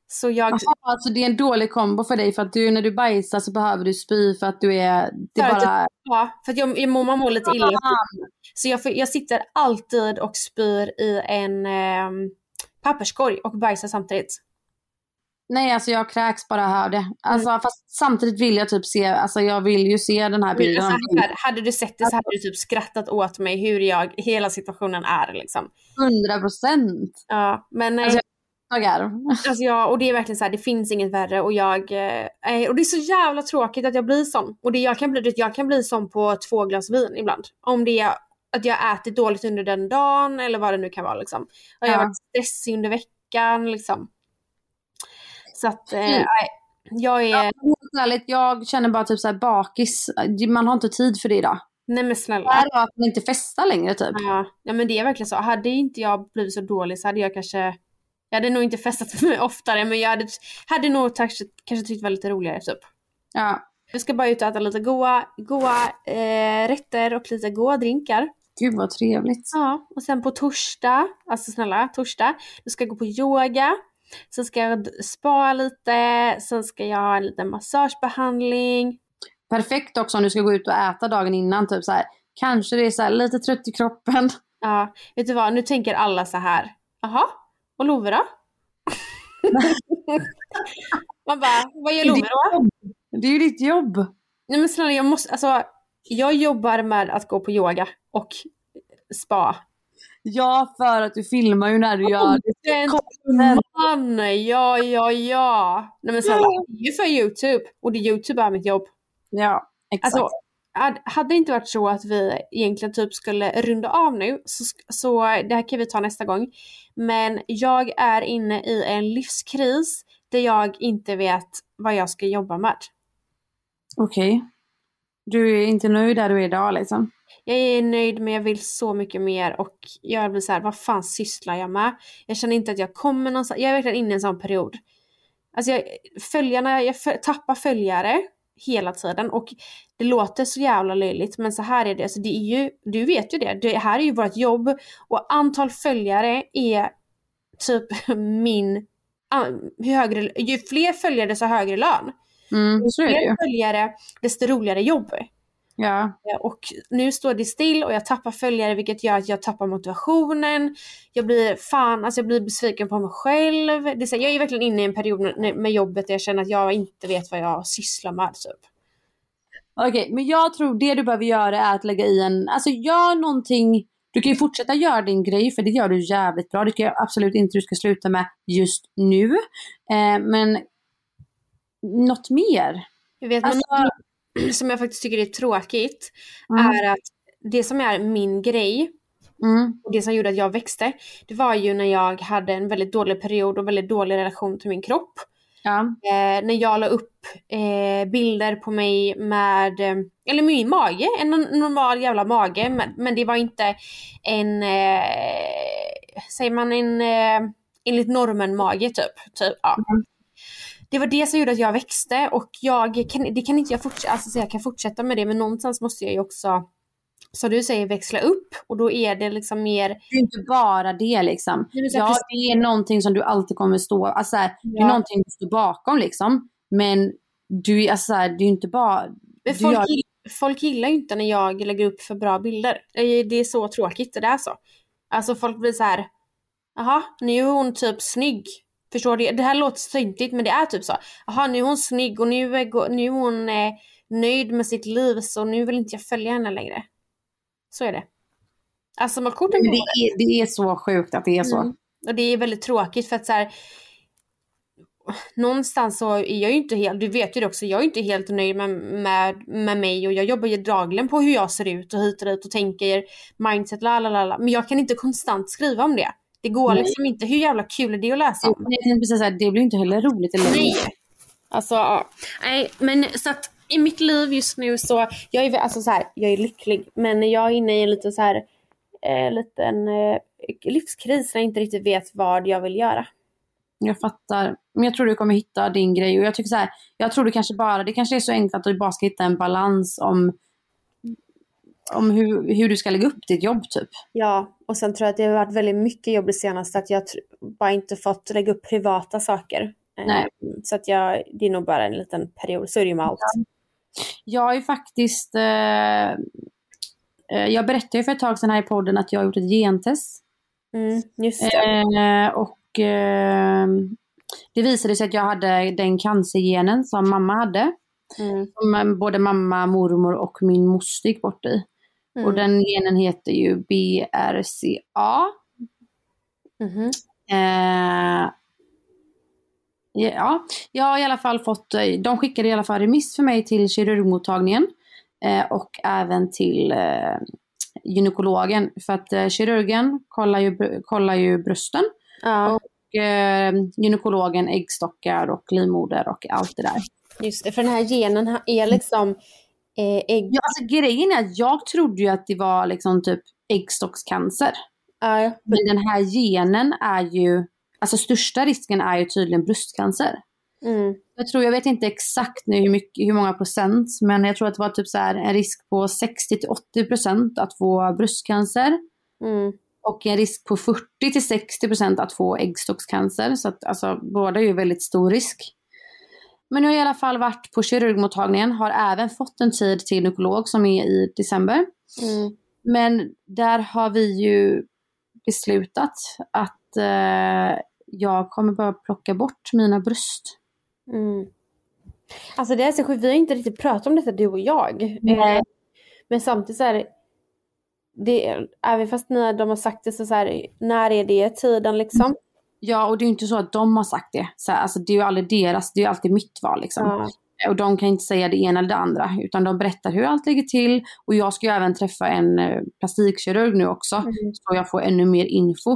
Så jag... Aha, alltså det är en dålig kombo för dig för att du när du bajsar så behöver du spy för att du är, det För bara... Ja, för att jag, jag mår, man mår lite illa. Så jag, jag sitter alltid och spyr i en eh, papperskorg och bajsar samtidigt. Nej alltså jag kräks bara hör det. Alltså fast samtidigt vill jag typ se, alltså jag vill ju se den här bilden. Alltså, här, hade du sett det så hade du typ skrattat åt mig hur jag, hela situationen är liksom. 100 procent. Ja, men nej. Alltså, Alltså, Jag garv. jag, och det är verkligen så här, det finns inget värre och jag, eh, och det är så jävla tråkigt att jag blir sån. Och det, jag, kan bli, jag kan bli sån på två glas vin ibland. Om det är att jag ätit dåligt under den dagen eller vad det nu kan vara liksom. Och jag har Ja. varit stressig under veckan liksom. Så att, eh, Mm. Jag är, Helt ärligt, jag känner bara typ så här bakis, man har inte tid för det idag. nej men Det snälla. är bara att man inte festar längre typ. Ja, ja men det är verkligen så. Hade inte jag blivit så dålig så hade jag kanske jag hade nog inte festat med mig oftare men jag hade, hade nog kanske, kanske tyckt det var lite roligare typ. Ja. Vi ska bara ut och äta lite goa, goa eh, rätter och lite goa drinkar. Gud vad trevligt. Ja, och sen på torsdag, alltså snälla torsdag, då ska jag gå på yoga. Sen ska jag spa lite, sen ska jag ha en liten massagebehandling. Perfekt också om du ska gå ut och äta dagen innan typ så här. Kanske det är så lite trött i kroppen. Ja, vet du vad, nu tänker alla så här. Jaha, och Love då? Man bara, vad gör Love då? Det är ju ditt jobb. Nej men snälla jag måste, alltså jag jobbar med att gå på yoga och spa. Ja, för att du filmar ju när du gör det. Man, ja ja ja. Nej men snälla, det är ju för YouTube och det YouTube är mitt jobb. Ja, exakt. Alltså, hade- det inte varit så att vi egentligen typ skulle runda av nu, så, så det här kan vi ta nästa gång. Men jag är inne i en livskris där jag inte vet vad jag ska jobba med. Okej. Du är inte nöjd där du är idag liksom? Jag är nöjd men jag vill så mycket mer och jag blir så här, vad fan sysslar jag med? Jag känner inte att jag kommer någonstans, jag är verkligen inne i en sån period. Alltså jag, följarna, jag tappar följare hela tiden och det låter så jävla löjligt men så här är det, alltså det är ju, du vet ju det, det här är ju vårt jobb och antal följare är typ min, högre, ju fler följare desto högre lön. Mm, ju. Fler följare desto roligare jobb. Ja. Eh, Och nu står det still och jag tappar följare vilket gör att jag tappar motivationen. Jag blir fan, alltså jag blir besviken på mig själv. Det är så, här, jag är verkligen inne i en period med- jobbet där jag känner att jag inte vet vad jag sysslar med. Typ. Okej, men jag tror det du behöver göra är att lägga i en, alltså gör någonting, du kan ju fortsätta göra din grej för det gör du jävligt bra. Det tycker jag absolut inte du ska sluta med just nu. Eh, men något mer? Jag vet, Alltså- men som jag faktiskt tycker är tråkigt Mm. är att det som är min grej Mm. och det som gjorde att jag växte, det var ju när jag hade en väldigt dålig period och väldigt dålig relation till min kropp. Ja. Eh, när jag la upp eh, bilder på mig med, eh, eller min mage, en no- normal jävla mage, men, men det var inte en, eh, säger man en, eh, enligt normen mage typ. typ ja. Det var det som gjorde att jag växte och jag kan, det kan inte jag fortsätta, alltså så jag kan fortsätta med det men någonstans måste jag ju också, som du säger, växla upp och då är det liksom mer Det är inte bara det liksom. Här, Ja, precis- det är någonting som du alltid kommer stå, alltså så här, det är Ja. någonting du står bakom liksom. Men du, alltså så här, det är inte bara, Men folk, gör- folk gillar ju inte när jag lägger upp för bra bilder. Det är- det så tråkigt, det är så. Alltså folk blir så här. jaha, nu är hon typ snygg. Förstår du? Det här låter töntigt men det är typ så. Jaha, nu är hon snygg och nu är, nu är hon eh, nöjd med sitt liv så nu vill inte jag följa henne längre. Så är det. Alltså man korten det, är, det är så sjukt att det är så. Mm. Och det är väldigt tråkigt för att så här, Någonstans så är jag ju inte helt, du vet ju det också, jag är inte helt nöjd med, med, med mig och jag jobbar ju dagligen på hur jag ser ut och hit och dit och tänker mindset, la la la la. Men jag kan inte konstant skriva om det. Det går Nej. liksom inte, hur jävla kul är det att läsa om? Jag tänkte precis säga, det blir inte heller roligt eller Nej. Alltså, ja. Nej, men så att i mitt liv just nu så, jag är alltså så här, jag är lycklig, men jag är inne i en lite så här, eh, liten eh, livskris när jag inte riktigt vet vad jag vill göra. Jag fattar. Men jag tror du kommer hitta din grej. Och jag tycker så här, jag tror du kanske bara, det kanske är så enkelt att du bara ska hitta en balans om, om hur, hur du ska lägga upp ditt jobb typ. Ja, och sen tror jag att det har varit väldigt mycket jobb det senaste, att jag bara inte fått lägga upp privata saker. Eh, Nej. Så att jag, det är nog bara en liten period, så är det ju med allt. Jag är faktiskt, eh, eh, jag berättade ju för ett tag sedan här i podden att jag har gjort ett gentest. Mm, just. Eh, och eh, det visade sig att jag hade den cancergenen som mamma hade. Mm. Som både mamma, mormor och min moster gick bort i. Mm. Och den genen heter ju BRCA. Mhm. Eh, ja, jag har i alla fall fått, eh, de skickade i alla fall remiss för mig till kirurgmottagningen. Eh, och även till eh, gynekologen. För att eh, kirurgen kollar ju, kollar ju brösten. Ja, Och eh, gynekologen äggstockar och livmoder och allt det där. just det. För den här genen är liksom ägg... Ja, alltså grejen är att jag trodde ju att det var liksom typ äggstockscancer. Ja, ja. Men den här genen är ju, alltså största risken är ju tydligen bröstcancer. Mm. Jag tror, jag vet inte exakt nu hur, mycket, hur många procent, men jag tror att det var typ så här en risk på 60 till 80 procent att få bröstcancer. Mm. Och en risk på 40 till 60 procent att få äggstockscancer. Så att alltså båda är ju väldigt stor risk. Men jag har i alla fall varit på kirurgmottagningen, har även fått en tid till gynekolog som är i december. Mm. Men där har vi ju beslutat att eh, jag kommer bara plocka bort mina bröst. Mm. Alltså det är så sjukt, vi har inte riktigt pratat om detta du och jag. Nej. Eh, men samtidigt så är det, även fast ni, de har sagt det så, så här, när är det tiden liksom? Ja, och det är ju inte så att de har sagt det. Så alltså, det är ju aldrig deras, det är ju alltid mitt val liksom. Ja. Och de kan inte säga det ena eller det andra, utan de berättar hur allt ligger till. Och jag ska ju även träffa en eh, plastikkirurg nu också, Mm. så jag får ännu mer info.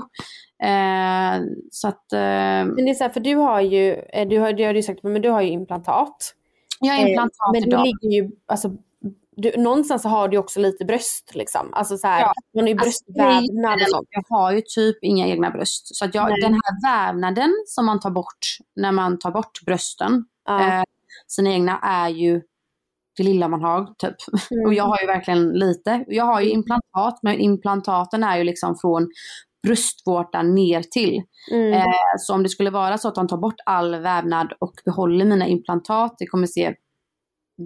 Eh, så att eh, Men det är så här, för du har ju, eh, du har, det har du ju sagt, men du har ju implantat. jag har implantat Eh, men idag. du ligger ju, alltså, du, någonstans så har du också lite bröst liksom. Alltså så här, Ja. man har ju Alltså, bröstvävnad och sånt. Jag har ju typ inga egna bröst. Så att jag, Nej. den här vävnaden som man tar bort när man tar bort brösten, Ja. eh, sina egna, är ju det lilla man har typ. Mm. Och jag har ju verkligen lite. Jag har ju implantat, men implantaten är ju liksom från bröstvårtan ner till. Mm. Eh, så om det skulle vara så att de tar bort all vävnad och behåller mina implantat, det kommer se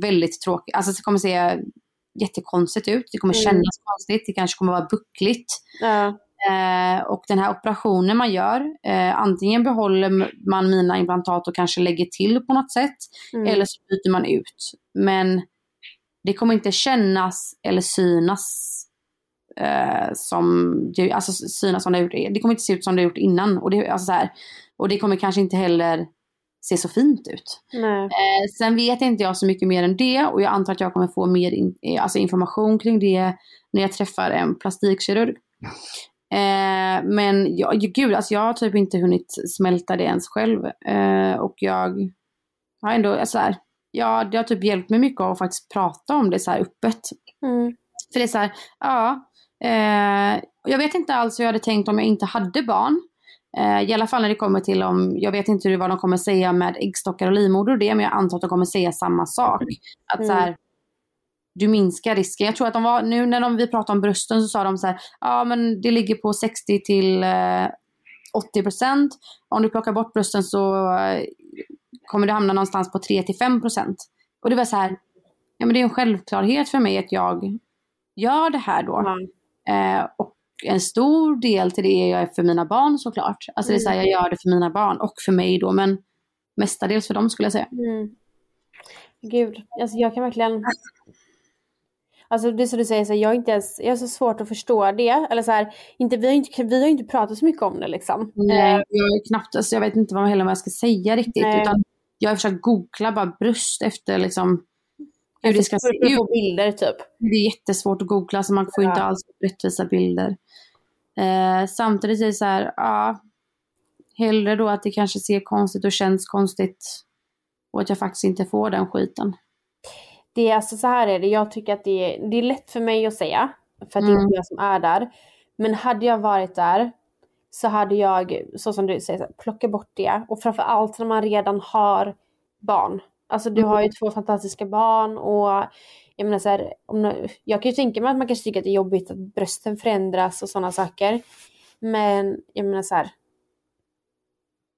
väldigt tråkigt, alltså det kommer se jättekonstigt ut. Det kommer Mm. kännas konstigt. Det kanske kommer vara buckligt. Ja. Eh, och den här operationen man gör, eh, antingen behåller man mina implantat och kanske lägger till på något sätt. Mm. Eller så byter man ut. Men det kommer inte kännas eller synas eh, som det, alltså synas som det har gjort. Det kommer inte se ut som det har gjort innan. Och det, alltså så här, och det kommer kanske inte heller se så fint ut. Eh, sen vet inte jag så mycket mer än det och jag antar att jag kommer få mer in, eh, alltså information kring det när jag träffar en plastikkirurg. Eh, men jag, gud, alltså jag har typ inte hunnit smälta det ens själv. Eh, och jag har ändå, så här, ja, det har typ hjälpt mig mycket att faktiskt prata om det så här öppet. Mm. För det är så här, ja, eh, jag vet inte alls hur jag hade tänkt om jag inte hade barn. Eh, I alla fall när det kommer till om, jag vet inte vad de kommer säga med äggstockar och livmoder och det, men jag antar att de kommer säga samma sak. Att så här, du minskar risken. Jag tror att de var, nu när de, vi pratade om brösten så sa de så här, ja men det ligger på 60 till eh, 80 procent. Om du plockar bort brösten så eh, kommer det hamna någonstans på 3 till 5 procent. Och det var så här, ja men det är en självklarhet för mig att jag gör det här då. Eh, och en stor del till det är jag för mina barn såklart. Alltså det är så här, jag gör det för mina barn och för mig då, men mestadels för dem skulle jag säga. Mm. Gud, alltså jag kan verkligen... Alltså det är som du säger, så här, jag, är inte ens, jag har så svårt att förstå det. Eller så här, inte, vi, har inte, vi har inte pratat så mycket om det liksom. Nej, Eh, jag är knappt, alltså jag vet inte vad, heller vad jag ska säga riktigt. Nej. Utan jag har försökt googla bara bröst efter liksom hur det ska se ut. få bilder typ. Det är jättesvårt att googla så man får Ja. inte alls rättvisa bilder. Eh, samtidigt är det så här, ja, hellre då att det kanske ser konstigt och känns konstigt och att jag faktiskt inte får den skiten. Det är alltså så här är det, jag tycker att det är, det är lätt för mig att säga. För att det är Mm. inte jag som är där. Men hade jag varit där så hade jag, så som du säger, plocka bort det. Och framför allt när man redan har barn. Alltså du har ju två fantastiska barn och jag menar så här, om, jag kan ju tänka mig att man kanske tycker att det är jobbigt att brösten förändras och sådana saker. Men jag menar så här.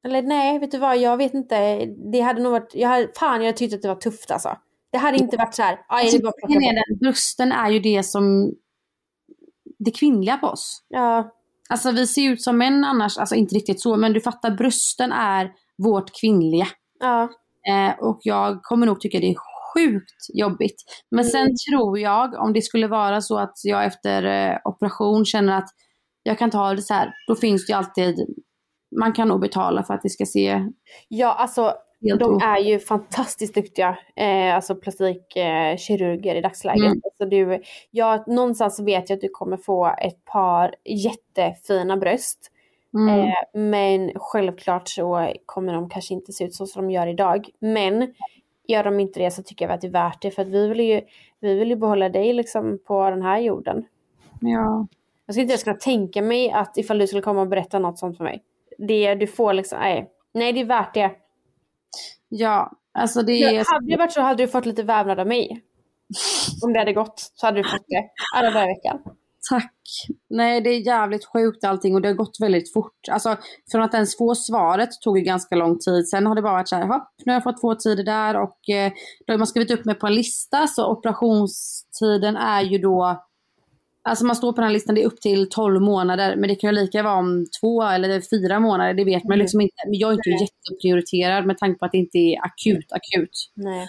Eller nej, vet du vad, jag vet inte. Det hade nog varit, jag hade, fan jag hade tyckt att det var tufft alltså. Det hade inte varit så här, aj det är bara att brösten är ju det som det kvinnliga på oss. Ja, Alltså vi ser ut som män annars, alltså inte riktigt så, men du fattar brösten är vårt kvinnliga. ja, Eh, och jag kommer nog tycka det är sjukt jobbigt. Men sen tror jag, om det skulle vara så att jag efter eh, operation känner att jag kan ta det så här, då finns det ju alltid, man kan nog betala för att det ska se ja alltså de är ju fantastiskt duktiga, eh, alltså plastikkirurger i dagsläget. Mm. Alltså du, ja, någonstans vet jag att du kommer få ett par jättefina bröst. Mm. Eh, men självklart så kommer de kanske inte se ut så som de gör idag. Men gör de inte det så tycker jag att det är värt det. För att vi vill ju, vi vill ju behålla dig liksom på den här jorden. Ja. Jag skulle inte ens kunna tänka mig att ifall du skulle komma och berätta något sånt för mig. Det du får liksom, nej. Nej det är värt det. ja, alltså det är... Ja, hade det varit så hade du fått lite vävnad av mig. Om det hade gått så hade du fått det alla dagar i veckan. Tack. Nej, det är jävligt sjukt allting och det har gått väldigt fort. Alltså, från att ens få svaret tog ju ganska lång tid. Sen har det bara varit så här, hopp, nu har jag fått två tider där och eh, då har man skrivit upp mig på en lista så operationstiden är ju då Alltså man står på den här listan, det är upp till 12 månader, men det kan ju lika vara om två eller fyra månader, det vet man liksom inte. Men jag är inte jätteprioriterad med tanke på att det inte är akut, akut. Nej.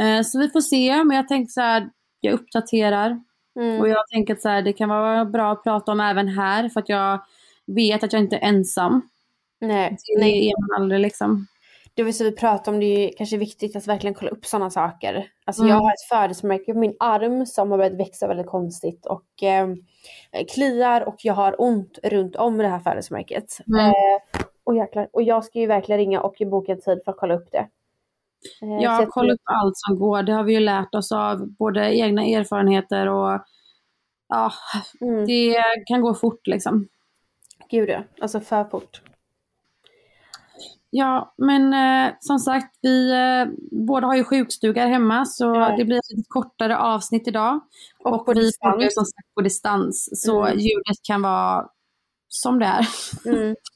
Eh, så vi får se, men jag tänker så här, jag uppdaterar. Mm. Och jag tänker att så här, det kan vara bra att prata om även här för att jag vet att jag inte är ensam. Nej. Det Nej. är man aldrig liksom. Det säga vi pratar om, det är kanske viktigt att verkligen kolla upp sådana saker. Alltså Mm. jag har ett födelsemärke på min arm som har börjat växa väldigt konstigt och eh, kliar och jag har ont runt om det här födelsemärket. Mm. Eh, och, jäklar, och jag ska ju verkligen ringa och boka en tid för att kolla upp det. Ja, jag kolla upp allt som går. Det har vi ju lärt oss av både egna erfarenheter och ja, Mm. det kan gå fort liksom. Gud ja, alltså för fort. Ja, men eh, som sagt, vi eh, båda har ju sjukstuga hemma så Ja. det blir ett lite kortare avsnitt idag. Och på vi poddar som sagt på distans så Mm. ljudet kan vara som det är. Mm.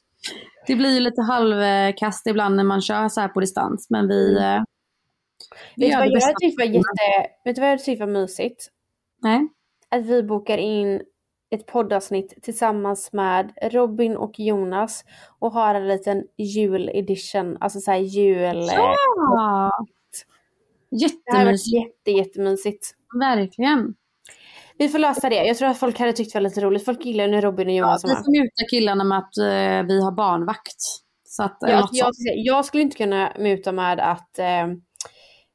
Det blir ju lite halvkast ibland när man kör så här på distans men vi, eh, vi Vet gör vad jag tyckte var jätte... Vet du vad jag tyckte var mysigt? Nej. att vi bokar in ett poddavsnitt tillsammans med Robin och Jonas och har en liten juledition, alltså såhär jul... Ja! Det här har varit Jättemysigt. jätte, jättemysigt. Verkligen. Vi får lösa det. Jag tror att folk hade tyckt det var lite roligt. Folk gillar ju när Robin och Ja, Jonas vi får muta killarna med att eh, vi har barnvakt. Så att, Jag, något jag, jag skulle inte kunna muta med att eh,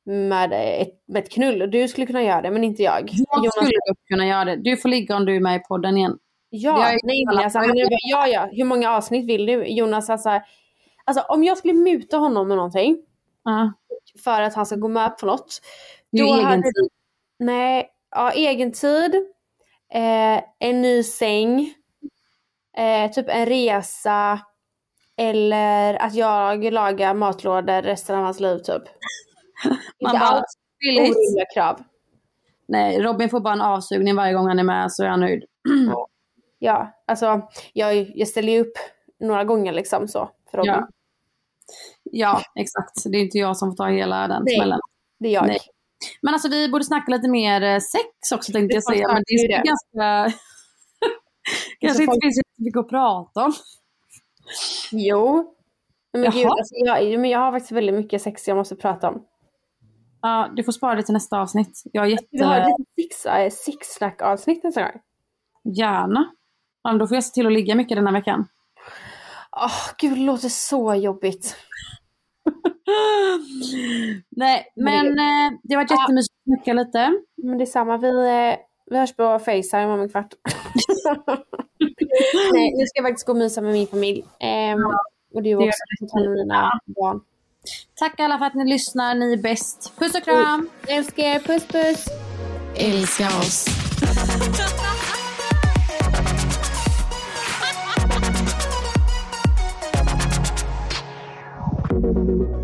med ett, med ett knull. Du skulle kunna göra det, men inte jag. Jag Jonas- skulle kunna göra det. Du får ligga om du är med i podden igen. Ja, Jag nej, nej, alltså, bara, ja, ja, hur många avsnitt vill du? Jonas, alltså, alltså om jag skulle muta honom med någonting Ja. för att han ska gå med på något. Egen hade- tid. Nej, ja, egen tid, eh, en ny säng, eh, typ en resa eller att jag lagar matlådor resten av hans liv typ. Man Inte bara, alls orimliga krav. Nej, Robin får bara en avsugning varje gång han är med så är han nöjd. Ja, alltså jag, jag ställer ju upp några gånger liksom så för Robin. Ja. Ja, exakt. Det är inte jag som får ta hela den Nej. smällen. Det är jag. Nej. Men alltså vi borde snacka lite mer eh, sex också tänkte Det jag säga. Men det är ju ganska... kanske inte folk- finns jättemycket att prata om. Jo. Men, Jaha. gud, alltså, jag, men jag har faktiskt väldigt mycket sex jag måste prata om. Ja, du får spara det till nästa avsnitt. Jag är jätte... Vi har ett litet sex- äh, sexsnack-avsnitt nästa gång. Gärna. Ja, men då får jag se till att ligga mycket den här veckan. Åh, gud, det låter så jobbigt. Nej, men eh, det varit jättemysigt att snacka lite. Men det är samma, vi, eh, vi hörs på Facetime om en kvart. Nej, nu ska jag faktiskt gå och mysa med min familj. Ehm, och du det också, ta hand om mina barn. Tack alla för att ni lyssnar. Ni är bäst. Puss och kram! Jag älskar er, puss puss! Älska oss.